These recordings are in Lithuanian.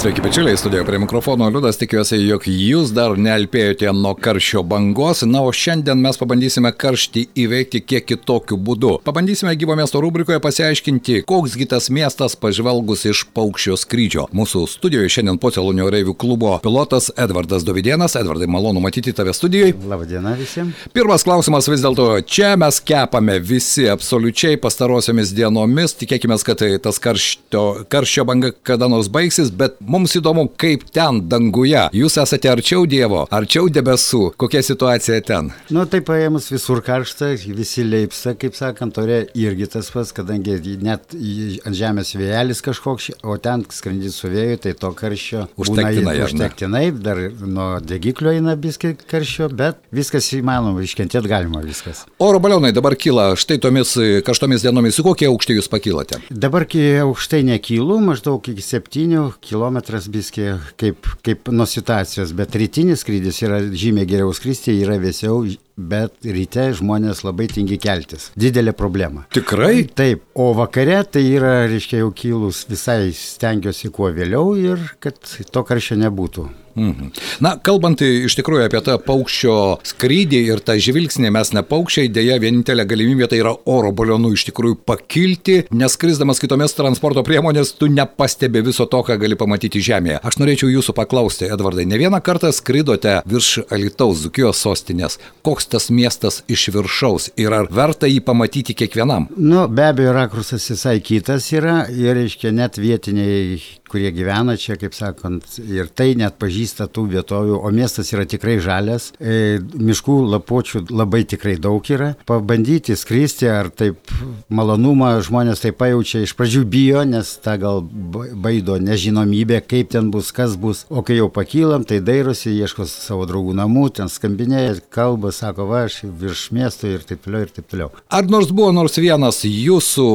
Sveiki, bičiuliai, studijoje prie mikrofono Liudas, tikiuosi, jog jūs dar nealpėjote nuo karščio bangos, na, o šiandien mes pabandysime karštį įveikti kiek kitokiu būdu. Pabandysime gyvo miesto rubrikoje pasiaiškinti, koksgi tas miestas pažvelgus iš paukščio skrydžio. Mūsų studijoje šiandien Pocelonio Reivių klubo pilotas Edvardas Dovydienas. Edvardai, malonu matyti tave studijoje. Labadiena visiems. Pirmas klausimas vis dėlto, čia mes kepame visi absoliučiai pastarosiomis dienomis, tikėkime, kad tai tas karščio, karščio banga kada nors baigsis, bet Mums įdomu, kaip ten danguje. Jūs esate arčiau Dievo, arčiau debesų. Kokia situacija ten? Nu, tai paėmus visur karšta, visi leipsta, kaip sakant, ore irgi tas pats, kadangi net ant žemės vėjelis kažkoks, o ten skrandys su vėju, tai to karščio užtektinai. Užtektinai, dar nuo degiklio eina biski karščio, bet viskas įmanoma, iškentėti galima viskas. Oro balionai dabar kyla štai tomis karštomis dienomis, su kokie aukštai jūs pakilate? Dabar aukštai nekylu, maždaug iki 7 km kilometras biski kaip, kaip nuo situacijos, bet rytinis skrydis yra žymiai geriau skristi, yra vėsiau, bet ryte žmonės labai tingi keltis. Didelė problema. Tikrai? Taip, o vakare tai yra, reiškia, jau kilus visai stengiuosi kuo vėliau ir kad to karščio nebūtų. Mhm. Na, kalbant iš tikrųjų apie tą paukščio skrydį ir tą žvilgsnį, mes ne paukščiai, dėja vienintelė galimybė tai yra oro balionu iš tikrųjų pakilti, neskrisdamas kitomis transporto priemonės, tu nepastebi viso to, ką gali pamatyti žemėje. Aš norėčiau jūsų paklausti, Edvardai, ne vieną kartą skridote virš Alitaus, Zukijos sostinės. Koks tas miestas iš viršaus ir ar verta jį pamatyti kiekvienam? Nu, be abejo, rakursas visai kitas yra ir, reiškia, net vietiniai, kurie gyvena čia, kaip sakant, ir tai net pažįsta tų vietovių, o miestas yra tikrai žalias, e, miškų lapuočių labai tikrai daug yra. Pabandyti skristi, ar taip malonumą žmonės taip pajaučia, iš pradžių bijo, nes ta gal baido nežinomybė, kaip ten bus, kas bus, o kai jau pakylam, tai dairosi, ieško savo draugų namų, ten skambinėja, kalba, sako, va, aš virš miesto ir taip toliau, ir taip toliau. Ar nors buvo nors vienas jūsų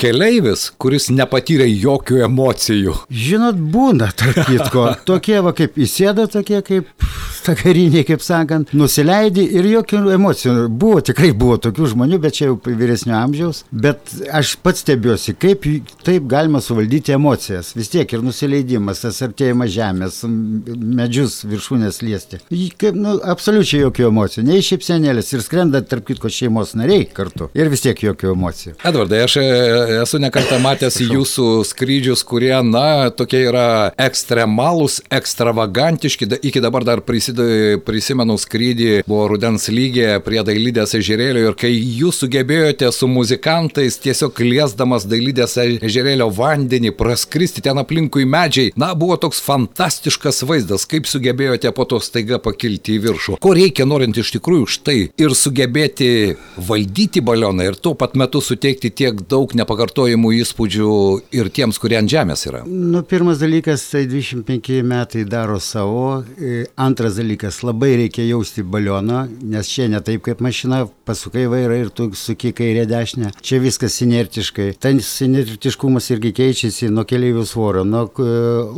keleivis, kuris nepatyrė jokių emocijų? Žinot, būna, tarp kitko. Tokie va kaip įsėda, tokie kaip takariniai, kaip sakant, nusileidi ir jokių emocijų. Buvo, tikrai buvo tokių žmonių, bet čia jau vyresnio amžiaus. Bet aš pats stebiuosi, kaip taip galima suvaldyti emocijas. Vis tiek ir nusileidimas, tas artėjimas žemės, medžius viršūnės liesti. Kaip, nu, absoliučiai jokių emocijų. Nei šypsenėlės ir skrenda, tarp kitko, šeimos nariai kartu. Ir vis tiek jokių emocijų. Edvardai, aš e, esu nekartą matęs jūsų skrydžius, kurie, na, tokie yra ekstremalūs, ekstravagantiški. Iki dabar dar prisimenu skrydį, buvo rudens lygė prie dailydės ežerėlio ir kai jūs sugebėjote su muzikantais tiesiog liesdamas dailydės ežerėlio vandenį praskristi ten aplinkui medžiai, na, buvo toks fantastiškas vaizdas, kaip sugebėjote po to staiga pakilti į viršų. Ko reikia norint iš tikrųjų štai ir sugebėti valdyti balioną ir tuo pat metu suteikti tiek daug nepakartojimų įspūdžių ir tiems, kurie ant žemės yra? Nu, pirmas dalykas, tai 25 metai daro savo. E, antras dalykas, labai reikia jausti balioną, nes čia ne taip kaip mašina, pasukai vairą ir tu suki kairė dešinę. Čia viskas sinertiškai. Ten sinertiškumas irgi keičiasi nuo keliaivių svorio, nuo e,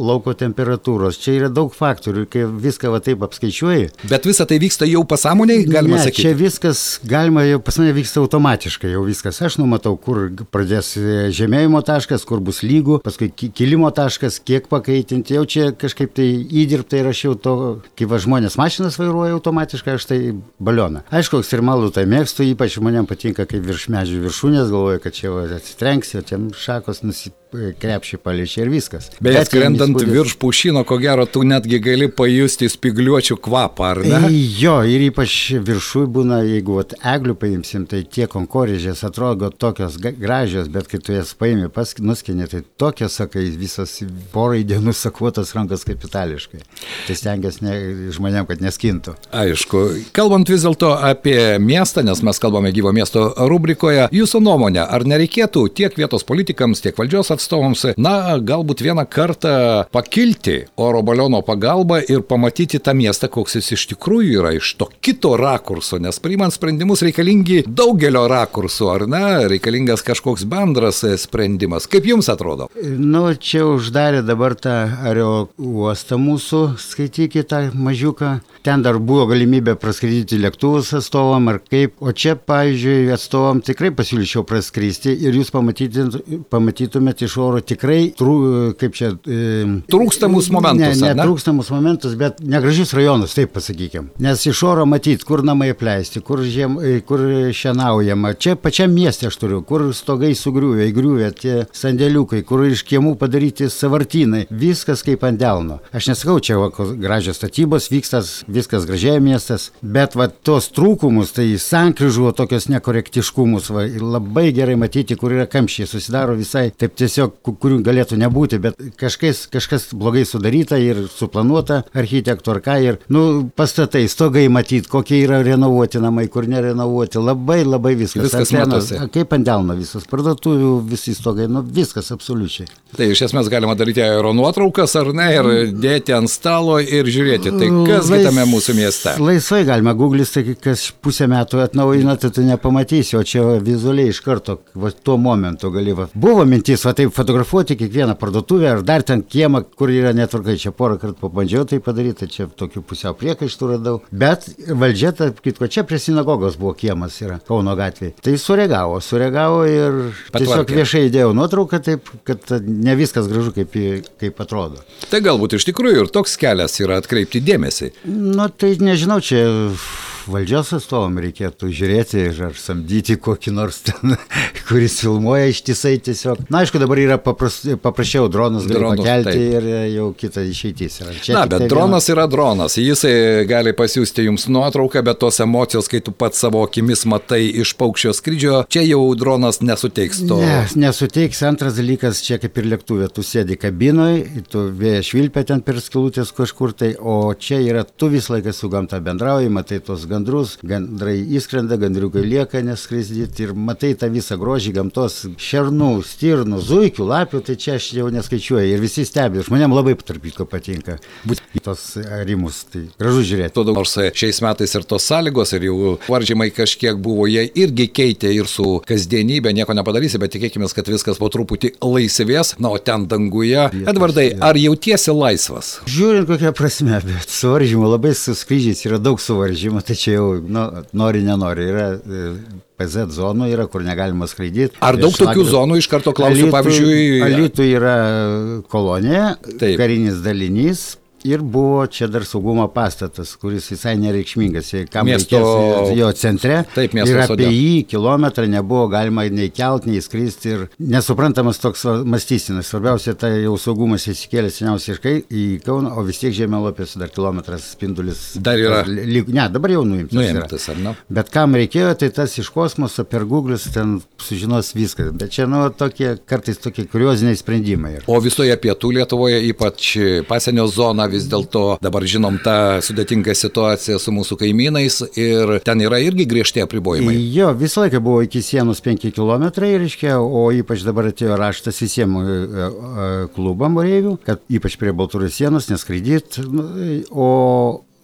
lauko temperatūros. Čia yra daug faktorių ir kai viską va taip apskaičiuoji. Bet visa tai vyksta jau pasąmoniai, galima ne, sakyti. Čia viskas galima, jau pas mane vyksta automatiškai, jau viskas. Aš numatau, kur pradės žemėjimo taškas, kur bus lygų, paskui kilimo taškas, kiek pakaitinti. Jau čia kažkaip tai įdirbtai rašiau to, kaip va, žmonės mašinas vairuoja automatiškai, aš tai balioną. Aišku, ekstremalų tai mėgstu, ypač žmonėms patinka, kaip virš medžių viršūnės, galvoju, kad čia atsitrenksi, o čia šakos nusipirkti krepšį paliečia ir viskas. Beje, skrendant virš pušino, ko gero, tu netgi gali pajusti spigliuočių kvapą, ar ne? Jo, ir ypač viršui būna, jeigu vat, eglių paimsim, tai tie konkorėžės atrodo tokios gražios, bet kai tu jas paimi, nuskinė, tai tokios, sakai, visas porai dienų sakuotas rankos kapitališkai. Tai stengiasi ne, žmonėm, kad neskintų. Aišku, kalbant vis dėlto apie miestą, nes mes kalbame gyvo miesto rubrikoje, jūsų nuomonė, ar nereikėtų tiek vietos politikams, tiek valdžios atstovams, atstovams, na, galbūt vieną kartą pakilti oro baliono pagalba ir pamatyti tą miestą, koks jis iš tikrųjų yra, iš to kito rakurso, nes priimant sprendimus reikalingi daugelio rakursų, ar ne, reikalingas kažkoks bendras sprendimas. Kaip jums atrodo? Nu, čia uždarė dabar tą aero uostą mūsų, skaitykite tą mažiuką. Ten dar buvo galimybė praskraidyti lėktuvus atstovam ar kaip. O čia, pavyzdžiui, atstovam tikrai pasiūlyčiau praskristi ir jūs pamatytumėte iš oro tikrai, trū, kaip čia... E, trūkstamus momentus. Ne, ne trūkstamus momentus, bet negražius rajonus, taip pasakykime. Nes iš oro matyti, kur namai apleisti, kur, žiem, e, kur šienaujama. Čia pačiam mieste aš turiu, kur stogai sugriuvę, įgriuvę tie sandėliukai, kur iš kiemų padaryti savartinai. Viskas kaip ant delno. Aš nesakau, čia va, gražios statybos vyksta viskas gražiai miestas, bet va tos trūkumus, tai sankryžų tokios nekorektiškumus, va, labai gerai matyti, kur yra kamščiai, susidaro visai taip tiesiog, kurių galėtų nebūti, bet kažkas, kažkas blogai sudaryta ir suplanuota architektų ar ką, ir, nu, pastatai, stogai matyti, kokie yra renovuoti namai, kur nerenovuoti, labai labai viskas. Viskas Atenas, kaip ant delno visas, parduotuvių visi stogai, nu, viskas absoliučiai. Tai iš esmės galima daryti aero nuotraukas ar ne ir dėti ant stalo ir žiūrėti, tai kas Lais, kitame mūsų mieste. Laisvai galima, Google'is, tai kas pusę metų atnaujina, tai tu nepamatysi, o čia vizualiai iš karto, va, tuo momentu gali. Va. Buvo mintis, va taip fotografuoti kiekvieną parduotuvę ar dar ten kiemą, kur yra netvarkai, čia porą kartų pabandžiau tai padaryti, čia tokių pusiau priekaištų radau. Bet valdžia, tarp kitko, čia prie sinagogos buvo kiemas, yra Kauno gatvėje. Tai sureagavo, sureagavo ir Patvarkė. tiesiog viešai įdėjau nuotrauką, taip, kad ne viskas gražu, kaip, kaip atrodo. Tai galbūt iš tikrųjų ir toks kelias yra atkreipti dėmesį. Nu, tai nežinau, čia valdžios atstovom reikėtų žiūrėti ir ar samdyti kokį nors ten, kuris filmuoja ištisai tiesiog. Na, aišku, dabar yra papras, paprasčiau, dronas gali pakelti taip. ir jau kita išeitys. Na, bet tai dronas viena... yra dronas, jisai gali pasiūsti jums nuotrauką, bet tos emocijos, kai tu pats savo akimis matai iš paukščio skrydžio, čia jau dronas nesuteiks to. Ne, nesuteiks. Antras dalykas, čia kaip ir lėktuvė, tu sėdi kabinoje, tu vėja švilpia ten per skilutės kažkur tai, o čia yra tu visą laiką su gamta bendrauji, matai tos gamtos gandrus, gandrai įskrenda, gandriukai lieka neskraidyti ir matai tą visą grožį gamtos šernų, stirnų, zuikių, lapių, tai čia aš jau neskaičiuoju ir visi stebi, žmonėm labai tarpyko patinka. Būtent tos rimus, tai gražu žiūrėti. Nors šiais metais ir tos sąlygos, ir jų varžymai kažkiek buvo, jie irgi keitė ir su kasdienybė, nieko nepadarysi, bet tikėkime, kad viskas po truputį laisvės, na, o ten danguje. Edvardai, ar jautiesi laisvas? Žiūrint kokią prasme, bet suvaržymų labai su skrydžiais yra daug suvaržymų, tai čia jau nu, nori, nenori. Yra e, PZ zonų yra, kur negalima skraidyti. Ar daug tokių zonų iš karto klausiu, pavyzdžiui? Alitų yra kolonija, Taip. karinis dalinys, Ir buvo čia dar saugumo pastatas, kuris visai nereikšmingas, kam miesto, reikės jo centre. Taip, miesto ir apie sode. jį kilometrą nebuvo galima nei kelt, nei skristi. Ir nesuprantamas toks mąstysinas. Svarbiausia, tai jau saugumas įsikėlė seniausiai į Kauną, o vis tiek žemėlapės dar kilometras spindulis. Dar yra. Lyg, ne, dabar jau nuimtas. Nuimtas, ar ne? Bet kam reikėjo, tai tas iš kosmoso per Google'us ten sužinos viską. Bet čia, nu, tokie kartais tokie kurioziniai sprendimai. Yra. O visoje pietų Lietuvoje, ypač pasienio zona, vis dėlto dabar žinom tą sudėtingą situaciją su mūsų kaimynais ir ten yra irgi griežti apribojimai. Jo, visą laiką buvo iki sienos 5 km, reiškia, o ypač dabar atėjo raštas visiems e, e, klubam oreivių, kad ypač prie Baltarusijos sienos neskraidyt, nu, o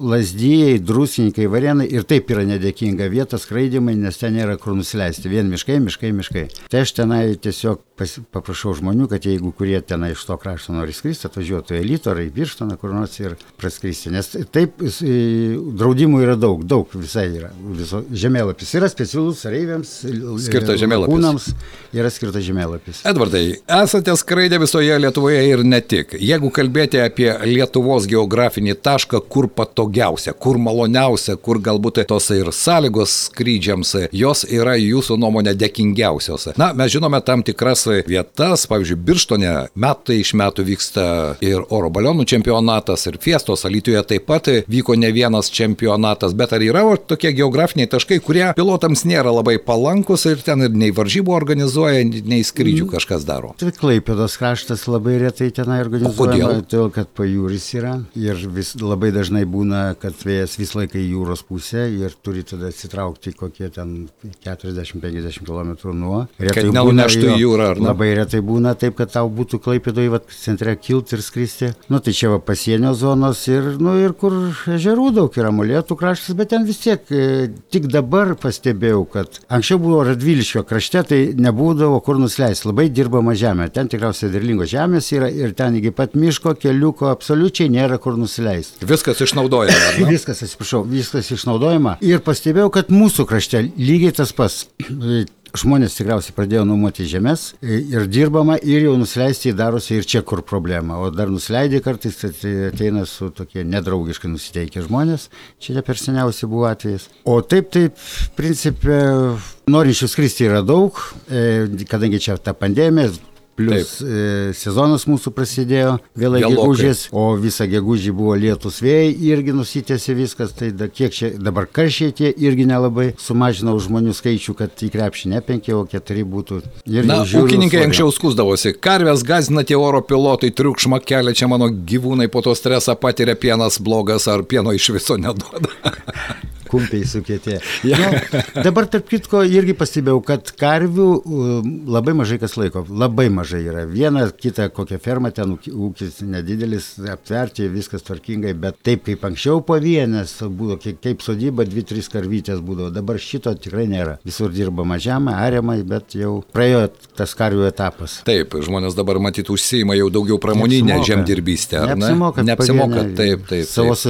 Lazdijai, drusininkai, varėnai ir taip yra nedėkinga vieta skraidimai, nes ten nėra kur nusileisti. Vien miškai, miškai, miškai. Tai aš tenai tiesiog pas, paprašau žmonių, kad jeigu kurie tenai iš to krašto nori skristi, atvažiuotų į Lytą ar į Birštoną kur nors ir praskristi. Nes taip draudimų yra daug, daug visai yra. Viso, žemėlapis yra specialus reiviams, skirtas žemėlapis. Kūnams yra skirtas žemėlapis. Edvardai, esate skraidę visoje Lietuvoje ir ne tik. Jeigu kalbėti apie Lietuvos geografinį tašką, kur patogiai saugiausia, kur maloniausia, kur galbūt tos ir sąlygos skrydžiams, jos yra jūsų nuomonė dėkingiausios. Na, mes žinome tam tikras vietas, pavyzdžiui, Birštone metai iš metų vyksta ir oro balionų čempionatas, ir fiestos, Alytuje taip pat vyko ne vienas čempionatas, bet ar yra tokie geografiniai taškai, kurie pilotams nėra labai palankus ir ten ir nei varžybų organizuoja, nei skrydžių mm. kažkas daro? Tai Klaipėdos kraštas labai retai tenai organizuoja, todėl kad pajūris yra ir vis labai dažnai būna kad vėjas vis laiką į jūros pusę ir turi tada atsitraukti kokie ten 40-50 km nuo. Retai kad nenuneštų į jūrą, ar? Labai retai būna taip, kad tau būtų klaipėdoj, va, centre kilti ir skristi. Nu, tai čia va pasienio zonos ir, nu, ir kur ežerų daug yra, molėtų kraštas, bet ten vis tiek, e, tik dabar pastebėjau, kad anksčiau buvo Radviliškio krašte, tai nebūdavo kur nusileisti, labai dirbama žemė, ten tikriausiai derlingos žemės yra ir ten iki pat miško keliuko absoliučiai nėra kur nusileisti. Viskas išnaudojama. viskas, atsiprašau, viskas išnaudojama. Ir pastebėjau, kad mūsų krašte lygiai tas pats žmonės tikriausiai pradėjo nuomoti žemės ir dirbama ir jau nusileisti darosi ir čia kur problema. O dar nusileidė kartais, tai ateina su tokie nedraugiškai nusiteikę žmonės, čia ne per seniausiai buvo atvejis. O taip, taip, principė, norinčių skristi yra daug, e, kadangi čia ta pandemija, Plius Taip. e, sezonas mūsų prasidėjo vėlai gegužės, o visą gegužį buvo lietus vėjai, irgi nusitėsi viskas, tai da, kiek čia dabar karšiai tie irgi nelabai sumažinau žmonių skaičių, kad į krepšį ne penki, o keturi būtų. Ir Na, ūkininkai anksčiau skūsdavosi, karvės gazina tie oro pilotai, triukšmą kelia, čia mano gyvūnai po to stresą patiria, pienas blogas ar pieno iš viso neduoda. kumpiai sukėtė. Ja. Nu, dabar, tarp kitko, irgi pastebėjau, kad karvių labai mažai kas laiko. Labai mažai yra. Viena, kita kokia ferma, ten ūkis nedidelis, aptverti, viskas tvarkingai, bet taip kaip anksčiau po vienas, būdavo kaip, sodyba, dvi, trys karvytės būdavo. Dabar šito tikrai nėra. Visur dirbama žemė, ariamai, bet jau praėjo tas karvių etapas. Taip, žmonės dabar matyt užsieima jau daugiau pramoninę žemdirbystę. Neapsimoka. Neapsimoka, taip, taip. taip. Savos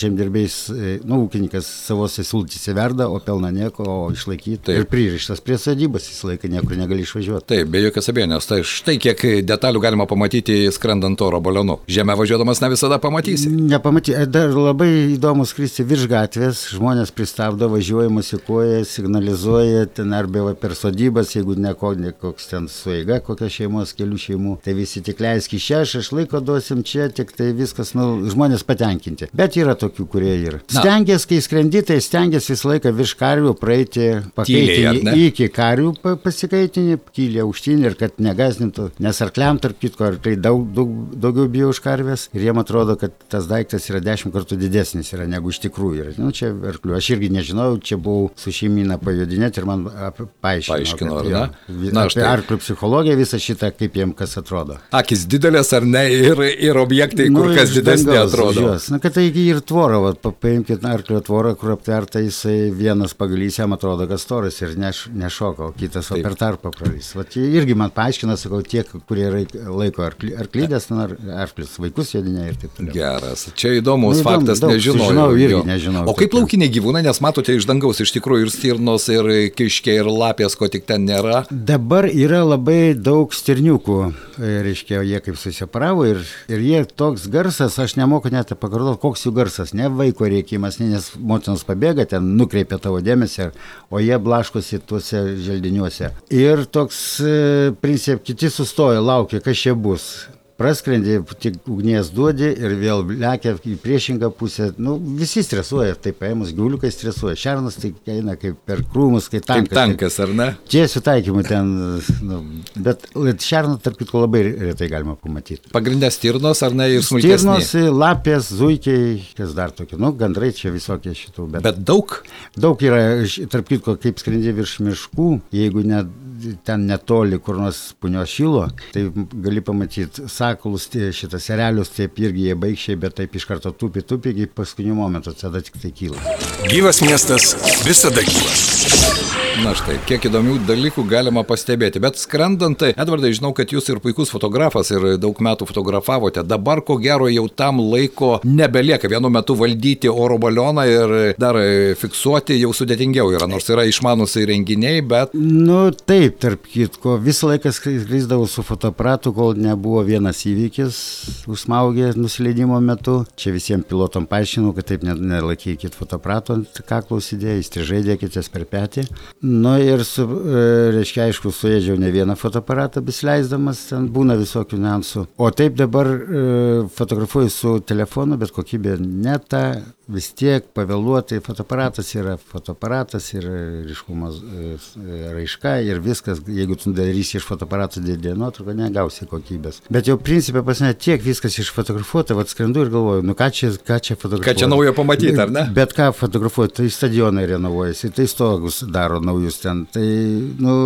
žemdirbiais, e, nu, ūkininkas savo savose sultyse verda, o pelna nieko, o išlaikyti. Taip. Ir pririštas prie sodybos visą laiką niekur negali išvažiuoti. Taip, be jokios abejonės. Tai štai kiek detalių galima pamatyti skrendant oro balionu. Žemę važiuodamas ne visada pamatysi. Nepamatysi. E, dar labai įdomu skristi virš gatvės, žmonės pristabdo, važiuoja, musikuoja, signalizuoja, ten arba per sodybas, jeigu ne koks ten sueiga, kokia šeimos, kelių šeimų, tai visi tik leisk iš čia, aš išlaiko duosim čia, tik tai viskas, nu, žmonės patenkinti. Bet yra tokių, kurie yra. Stengiasi, kai skrendi, tai stengiasi visą laiką virš karvių praeiti pakeitinį iki karvių pasikeitinį, kylį aukštyn ir kad negazdintų, nes arkliam tarp kitko arkliai daug, daug, daugiau bijo už karvės ir jiem atrodo, kad tas daiktas yra dešimt kartų didesnis yra negu iš tikrųjų yra. Nu, čia arklių, aš irgi nežinau, čia buvau su šeimina pajudinėti ir man paaiškino. Paaiškino, ar ne? Na, apie arklių psichologiją visą šitą, kaip jiem kas atrodo. Akis didelės ar ne ir, ir objektai, nu, kur kas didesnė atrodo. Na, kad taigi ir tvorą, paimkite arklio tvorą, kur aptverta kartą jisai vienas pagalys jam atrodo, kad storas ir neš, nešoka, o kitas o per tarpą pralys. Vat irgi man paaiškina, sakau, tie, kurie laiko arkly, arklydės, ar arklis, vaikus jodinė ir taip toliau. Geras. Čia įdomus nu, faktas, daug, nežinau. Žinau, irgi nežinau. O kaip laukiniai gyvūnai, nes matote iš dangaus iš tikrųjų ir stirnos, ir kiškiai, ir lapės, ko tik ten nėra. Dabar yra labai daug stirniukų, reiškia, jie kaip susiparavo ir, ir jie toks garsas, aš nemoku net pakartoti, koks jų garsas, ne vaiko reikimas, ne, nes motinos pabėgo bėga, ten nukreipia tavo dėmesį, o jie blaškosi tuose želdiniuose. Ir toks, e, princip, kiti sustoja, laukia, kas čia bus praskrendi, tik ugnies duodi ir vėl lekia į priešingą pusę. Nu, visi stresuoja, taip paėmus, gyvuliukai stresuoja. Šernas tai eina kaip per krūmus, kaip tankas. Kaip tankas, ar ne? Tiesių taikymų ten, nu, bet šerną, tarp kitko, labai retai galima pamatyti. Pagrindė stirnos, ar ne, ir smulkesni? Stirnos, lapės, zuikiai, kas dar tokie, nu, gandrai čia visokie šitų. Bet, bet daug? Daug yra, tarp kitko, kaip skrendi virš miškų, jeigu ne, ten netoli kur nors punios šilo, tai gali pamatyti sakalus, tai šitas erelius, taip irgi jie baigščiai, bet taip iš karto tupi, tupi iki paskutinių momentų, tada tik tai kyla. Gyvas miestas visada gyvas. Na štai, kiek įdomių dalykų galima pastebėti. Bet skrendant, tai, Edvardai, žinau, kad jūs ir puikus fotografas ir daug metų fotografavote. Dabar, ko gero, jau tam laiko nebelieka. Vienu metu valdyti oro balioną ir dar fiksuoti jau sudėtingiau yra, nors yra išmanus įrenginiai, bet... Nu taip, tarp kitko, visą laiką skrisdavau su fotoaparatu, kol nebuvo vienas įvykis, užsmaugė nusileidimo metu. Čia visiems pilotom paaiškinau, kad taip nelaikykit fotoaparato ant kaklo įsidėję, įstrižai dėkitės per petį. Nu ir, su, e, reiškia, aišku, suėdžiau ne vieną fotoaparatą besileisdamas, ten būna visokių niuansų. O taip dabar e, fotografuoju su telefonu, bet kokybė ne ta, vis tiek pavėluotai fotoaparatas yra fotoaparatas ir ryškumas e, raiška ir viskas, jeigu tu darysi iš fotoaparato didelį nuotrauką, negausi kokybės. Bet jau principė pasne tiek viskas išfotografuota, vad skrendu ir galvoju, nu ką čia, ką čia fotografuoti. Ką čia naujo pamatyti, ar ne? Bet ką fotografuoti, tai stadionai renovuojasi, tai stogus daro naujus ten, tai, nu,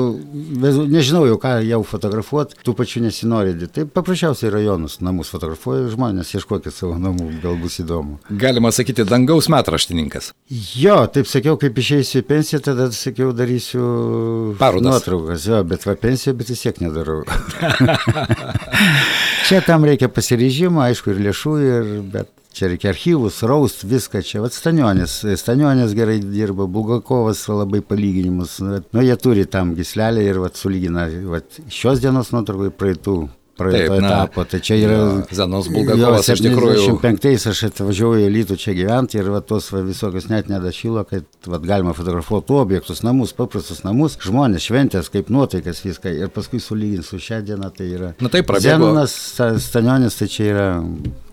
nežinau jau ką jau fotografuoti, tų pačių nesinori. Tai paprasčiausiai rajonus, namus fotografuoja žmonės, ieškokit savo namų, gal bus įdomu. Galima sakyti, dangaus metraštininkas. Jo, taip sakiau, kaip išeisiu į pensiją, tada sakiau, darysiu Parodas. nuotraukas, jo, bet va pensiją, bet vis tiek nedarau. Čia tam reikia pasiryžimo, aišku, ir lėšų, ir, bet čia reikia archyvus, raust, viską čia. Vat Stanionis, Stanionis gerai dirba, Bulgakovas labai palyginimus. Nu, jie turi tam gislelę ir vat sulygina vat, šios dienos nuotraukai praeitų na, etapo. Tai čia yra... Zenos Bulgakovas iš tikrųjų. 75 aš atvažiavau į Lytų čia gyventi ir va, tos va, visokios net nedašylo, kad va, galima fotografuoti objektus, namus, paprastus namus, žmonės, šventės, kaip nuotaikas viską ir paskui sulyginti su šią dieną. Tai yra... Na taip, prabėgo. Zenonas Sta- Stanionis, tai čia yra...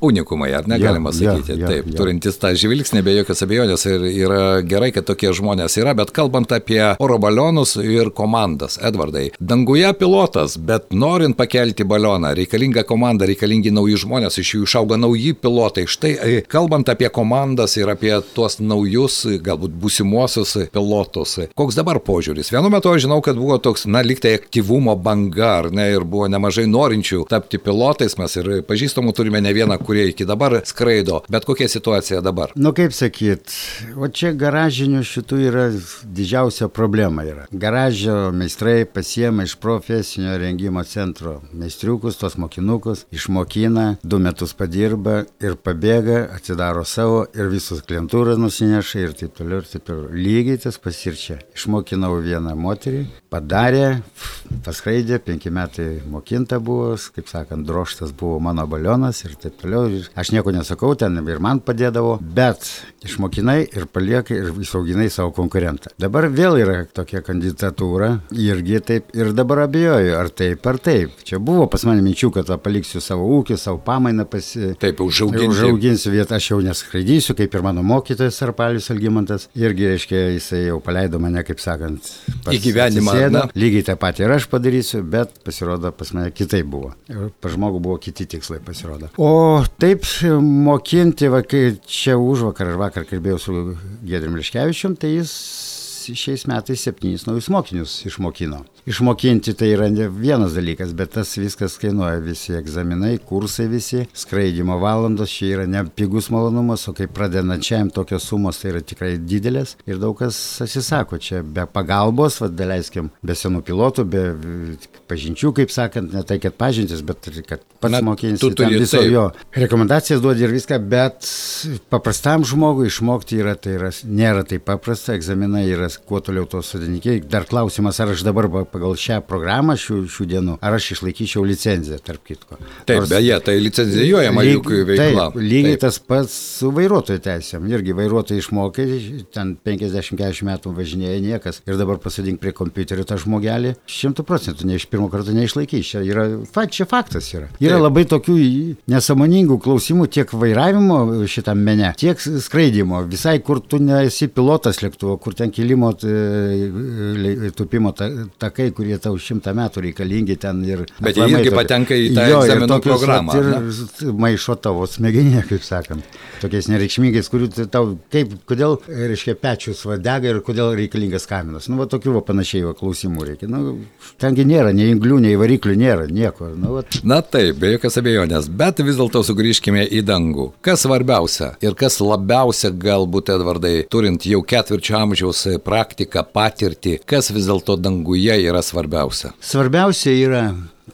Unikumai, ar negalima Jo, jo, sakyti. jo, Taip, jo. turintis tą žvilgsnį, be jokios abejonės ir yra gerai, kad tokie žmonės yra, bet kalbant apie oro balionus ir komandas, Edvardai, danguje pilotas, bet norint pakelti balioną, reikalinga komanda, reikalingi nauji žmonės, iš jų išauga nauji pilotai. Štai, e, kalbant apie komandas ir apie tuos naujus, galbūt būsimuosius pilotus, koks dabar požiūris? Vienu metu aš žinau, kad buvo toks, na, liktai aktyvumo banga, ar ne, ir buvo nemažai norinčių tapti pilotais, mes ir pažįstamų turime ne vieną, kurie iki dabar skraido, bet kokia situacija dabar? Nu kaip sakyt, o čia garažinių šitų yra didžiausia problema. Yra. Garažio meistrai pasiema iš profesinio rengimo centro meistriukus, tos mokinukus, išmokina, du metus padirba ir pabėga, atsidaro savo ir visus klientūrą nusineša ir taip toliau ir taip toliau. Lygiai tas pasirčia. Išmokinau vieną moterį, padarė, paskraidė, penki metai mokinta buvo, kaip sakant, droštas buvo mano balionas ir taip toliau. Ir aš nieko nesakau, ten ir man padėdavo, bet išmokinai ir paliekai ir įsauginai savo konkurentą. Dabar vėl yra tokia kandidatūra, irgi taip ir dabar abejoju, ar taip ar taip. Čia buvo pas mane minčių, kad paliksiu savo ūkį, savo pamainą pasi... Taip, užauginti. Užauginsiu vietą, aš jau neskraidysiu, kaip ir mano mokytojas Arpalius Algymantas. Irgi, reiškia, jisai jau paleido mane, kaip sakant, Į gyvenimą. Lygiai tą patį ir aš padarysiu, bet pasirodo pas mane kitaip buvo. Ir pas žmogų buvo kiti tikslai pasirodo. O taip mokinti, va, kai čia už vakar ar vakar kalbėjau su Gedrim Liškevičium, tai jis šiais metais septynis naujus mokinius išmokino. Išmokinti tai yra vienas dalykas, bet tas viskas kainuoja visi egzaminai, kursai visi, skraidimo valandos, čia yra ne pigus malonumas, o kaip pradedančiajam tokios sumos tai yra tikrai didelės ir daug kas atsisako čia be pagalbos, vad daleiskim, be senų pilotų, be pažinčių, kaip sakant, ne tai, kad pažintis, bet kad pats Na, mokinsi tu turi viso taip. jo rekomendacijas duodi ir viską, bet paprastam žmogui išmokti yra, tai yra, nėra taip paprasta, egzaminai yra kuo toliau tos sudėnikiai. Dar klausimas, ar aš dabar pagal šią programą šių, šių dienų, ar aš išlaikyčiau licenciją, tarp kitko. Taip, Nors- beje, tai licenzijuojama Lyg- juk veikla. Taip, lygiai Taip. tas pats su vairuotojo teisėm. Irgi vairuotojai išmokai, ten 50-40 metų važinėja niekas. Ir dabar pasadink prie kompiuterio tą žmogelį, šimtų procentų ne iš pirmo karto neišlaikys. Čia, yra, fa, čia faktas yra. Yra Taip. labai tokių nesąmoningų klausimų tiek vairavimo šitam mene, tiek skraidimo. Visai, kur tu nesi pilotas lėktuvo, kur ten kilimo, le- tupimo ta- takai, kurie tau šimtą metų reikalingi ten ir... Bet jie irgi tokie- patenka į tą Jo, egzaminų tokius programą, Ir maišo tavo smegeninė, kaip sakant. Tokiais nereikšmingais, kurių tau, kaip, kodėl, reiškia, pečius vadega ir kodėl reikalingas kaminas. Nu, va, tokių va, panašiai va, klausimų reikia. Nu, tengi nėra, nei inglių, nei variklių nėra, nieko. Nu, va, Na taip, be jokios abejonės, bet vis dėlto sugrįžkime į dangų. Kas svarbiausia ir kas labiausia galbūt, Edvardai, turint jau ketvirčio amžiaus praktiką, patirtį, kas vis dėlto danguje yra svarbiausia? Svarbiausia yra,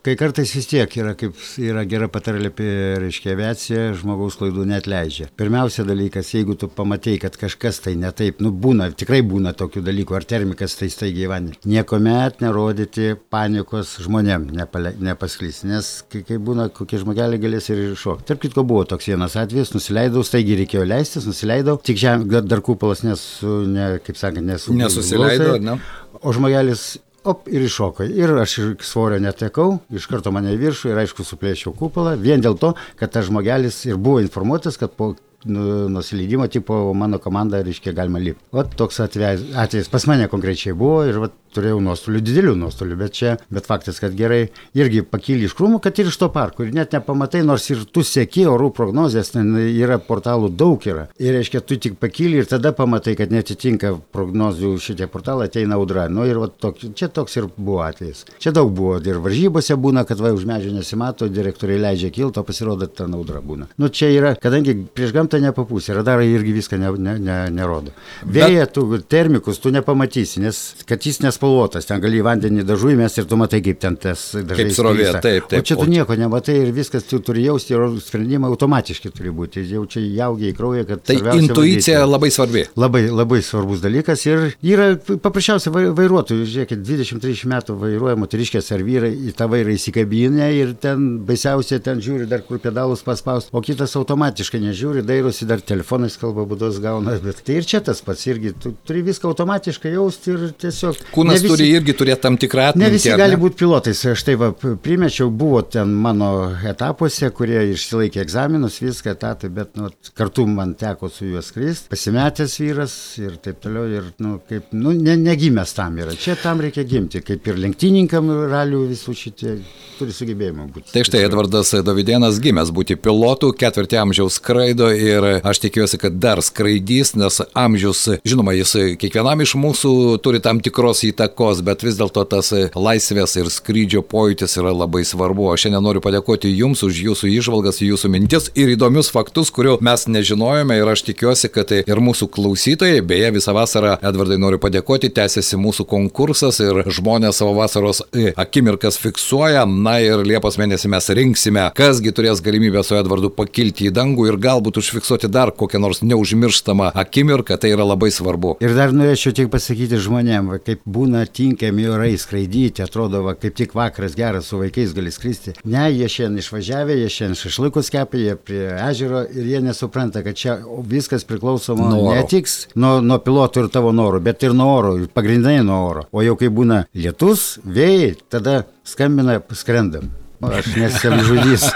kai kartais vis tiek yra, kaip yra gera patarlė apie, reiškia, aviaciją, žmogaus klaidų net leidžia. Pirmiausia dalykas, jeigu tu pamatai, kad kažkas tai ne taip, nu būna, tikrai būna tokių dalykų, ar termikas tai staigiai vandenį. Niekuomet nerodyti panikos žmonėm, nepale, nepasklis, nes kai, kai būna, kokie žmogeliai galės ir iššokti. Tarp kitko buvo toks vienas atvejis, nusileidau, staigiai reikėjo leistis, nusileidau, tik žem, dar kupolas nesu, ne, kaip sakant, nesu. Nesusileido, ne? O žmogelis op ir iššoko. Ir aš ir svorio netekau, iš karto mane į viršų ir aišku suplėšiau kupolą, vien dėl to, kad tas žmogelis ir buvo informuotas, kad po nu, nusileidimo tipo mano komanda, reiškia, galima lipti. O toks atvejis pas mane konkrečiai buvo ir vat, turėjau nuostolių, didelių nuostolių, bet čia, bet faktas, kad gerai, irgi pakyli iš krūmų, kad ir iš to parko, ir net nepamatai, nors ir tu sėki orų prognozijas, ten yra portalų daug yra. Ir reiškia, tu tik pakyli ir tada pamatai, kad netitinka prognozių šitie portalai, ateina audra. Nu ir va, tok, čia toks ir buvo atvejis. Čia daug buvo ir varžybose būna, kad va už medžio nesimato, direktoriai leidžia kilto, pasirodo, ta audra būna. Nu čia yra, kadangi prieš gamtą nepapūsė, radarai irgi viską ne, ne, ne, nerodo. Vėja, tu termikus tu nepamatysi, nes kad jis nes spalvotas, ten gali į vandenį dažų įmesti ir tu matai, kaip ten tas dažai. Kaip srovė, taip, taip. O čia tu nieko nematai ir viskas tu turi jausti ir sprendimai automatiškai turi būti. Jau čia jaugia į kraują, kad... Tai intuicija valdyti. labai svarbi. Labai, labai svarbus dalykas ir yra paprasčiausiai vairuotojų, žiūrėkit, 20-30 metų vairuoja moteriškės ar vyrai į tą vairą įsikabinę ir ten baisiausia ten žiūri dar kur pedalus paspaus, o kitas automatiškai nežiūri, dairosi dar telefonais kalba būdos gauna, bet tai ir čia tas pats irgi, tu turi viską automatiškai jausti ir tiesiog... Kūnas Kūnas visi, turi irgi turėti tam tikrą atmintį. Ne visi gali būti pilotais. Aš tai va, primečiau, buvo ten mano etapuose, kurie išsilaikė egzaminus, viską etatai, bet nu, kartu man teko su juo skristi, pasimetęs vyras ir taip toliau. Ir, nu, kaip, nu, ne, negimęs tam yra. Čia tam reikia gimti, kaip ir lenktininkam ralių visų šitie turi sugebėjimą būti. Tai štai Edvardas Davidėnas gimęs būti pilotu, ketvirtį amžiaus skraido ir aš tikiuosi, kad dar skraidys, nes amžius, žinoma, jis kiekvienam iš mūsų turi tam tikros įtakos įtakos, bet vis dėlto tas laisvės ir skrydžio pojūtis yra labai svarbu. Aš šiandien noriu padėkoti Jums už Jūsų išvalgas, Jūsų mintis ir įdomius faktus, kurių mes nežinojome ir aš tikiuosi, kad ir mūsų klausytojai, beje, visą vasarą, Edvardai, noriu padėkoti, tęsiasi mūsų konkursas ir žmonės savo vasaros e, akimirkas fiksuoja. Na ir Liepos mėnesį mes rinksime, kasgi turės galimybę su Edvardu pakilti į dangų ir galbūt užfiksuoti dar kokią nors neužmirštamą akimirką, tai yra labai svarbu. Ir dar norėčiau tik pasakyti žmonėm, kaip būna būna tinkami orai skraidyti, atrodo, va, kaip tik vakaras geras su vaikais gali skristi. Ne, jie šiandien išvažiavę, jie šiandien šašlikus kepė, jie prie ežero ir jie nesupranta, kad čia viskas priklausoma nuo ne tik nuo, nuo pilotų ir tavo norų, bet ir nuo oro, pagrindinai nuo oro. O jau kai būna lietus, vėjai, tada skambina, skrendam. Aš nesiamžudys.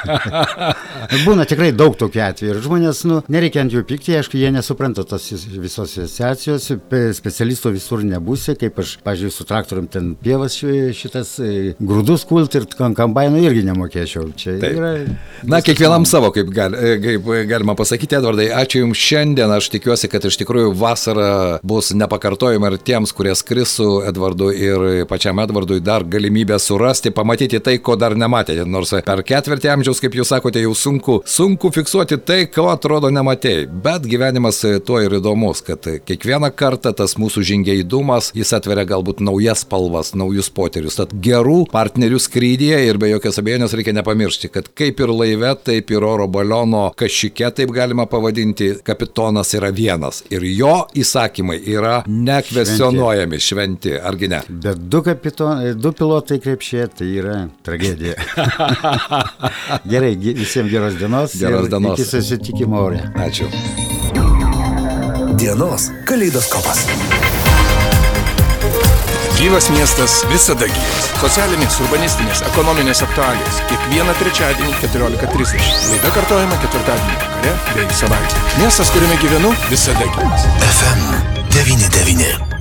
Būna tikrai daug tokių atvejų ir žmonės, nu, nereikia ant jų pykti, aišku, jie nesupranta tos visos asociacijos, specialisto visur nebūsi, kaip aš, pažiūrėjau, su traktorium ten pievas šitas e, grūdus kult ir kombainų irgi nemokėčiau. Čia Taip. yra. Na, kiekvienam savo, kaip, gal, e, kaip galima pasakyti, Edvardai, ačiū Jums šiandien, aš tikiuosi, kad iš tikrųjų vasara bus nepakartojama ir tiems, kurie skris su Edvardu ir pačiam Edvardui dar galimybę surasti, pamatyti tai, ko dar nematė matėte, nors per ketvirtį amžiaus, kaip jūs sakote, jau sunku, sunku fiksuoti tai, ko atrodo nematėjai. Bet gyvenimas tuo ir įdomus, kad kiekvieną kartą tas mūsų žingeidumas, jis atveria galbūt naujas spalvas, naujus poterius. Tad gerų partnerių skrydyje ir be jokios abejonės reikia nepamiršti, kad kaip ir laive, taip ir oro baliono kažkike, taip galima pavadinti, kapitonas yra vienas. Ir jo įsakymai yra nekvesionuojami, šventi, argi ne? Bet du, kapiton, du pilotai krepšė, tai yra tragedija. Gerai, visiems geros dienos. Geros dienos. Iki susitikimo ore. Ačiū. Dienos kaleidoskopas. Gyvas miestas visada gyvas. Socialinės, urbanistinės, ekonominės aktualijos. Kiekvieną trečiadienį 14.30. Laida kartojama ketvirtadienį vakare bei savaitę. Miestas, kuriame gyvenu, visada gyvas. FM 99.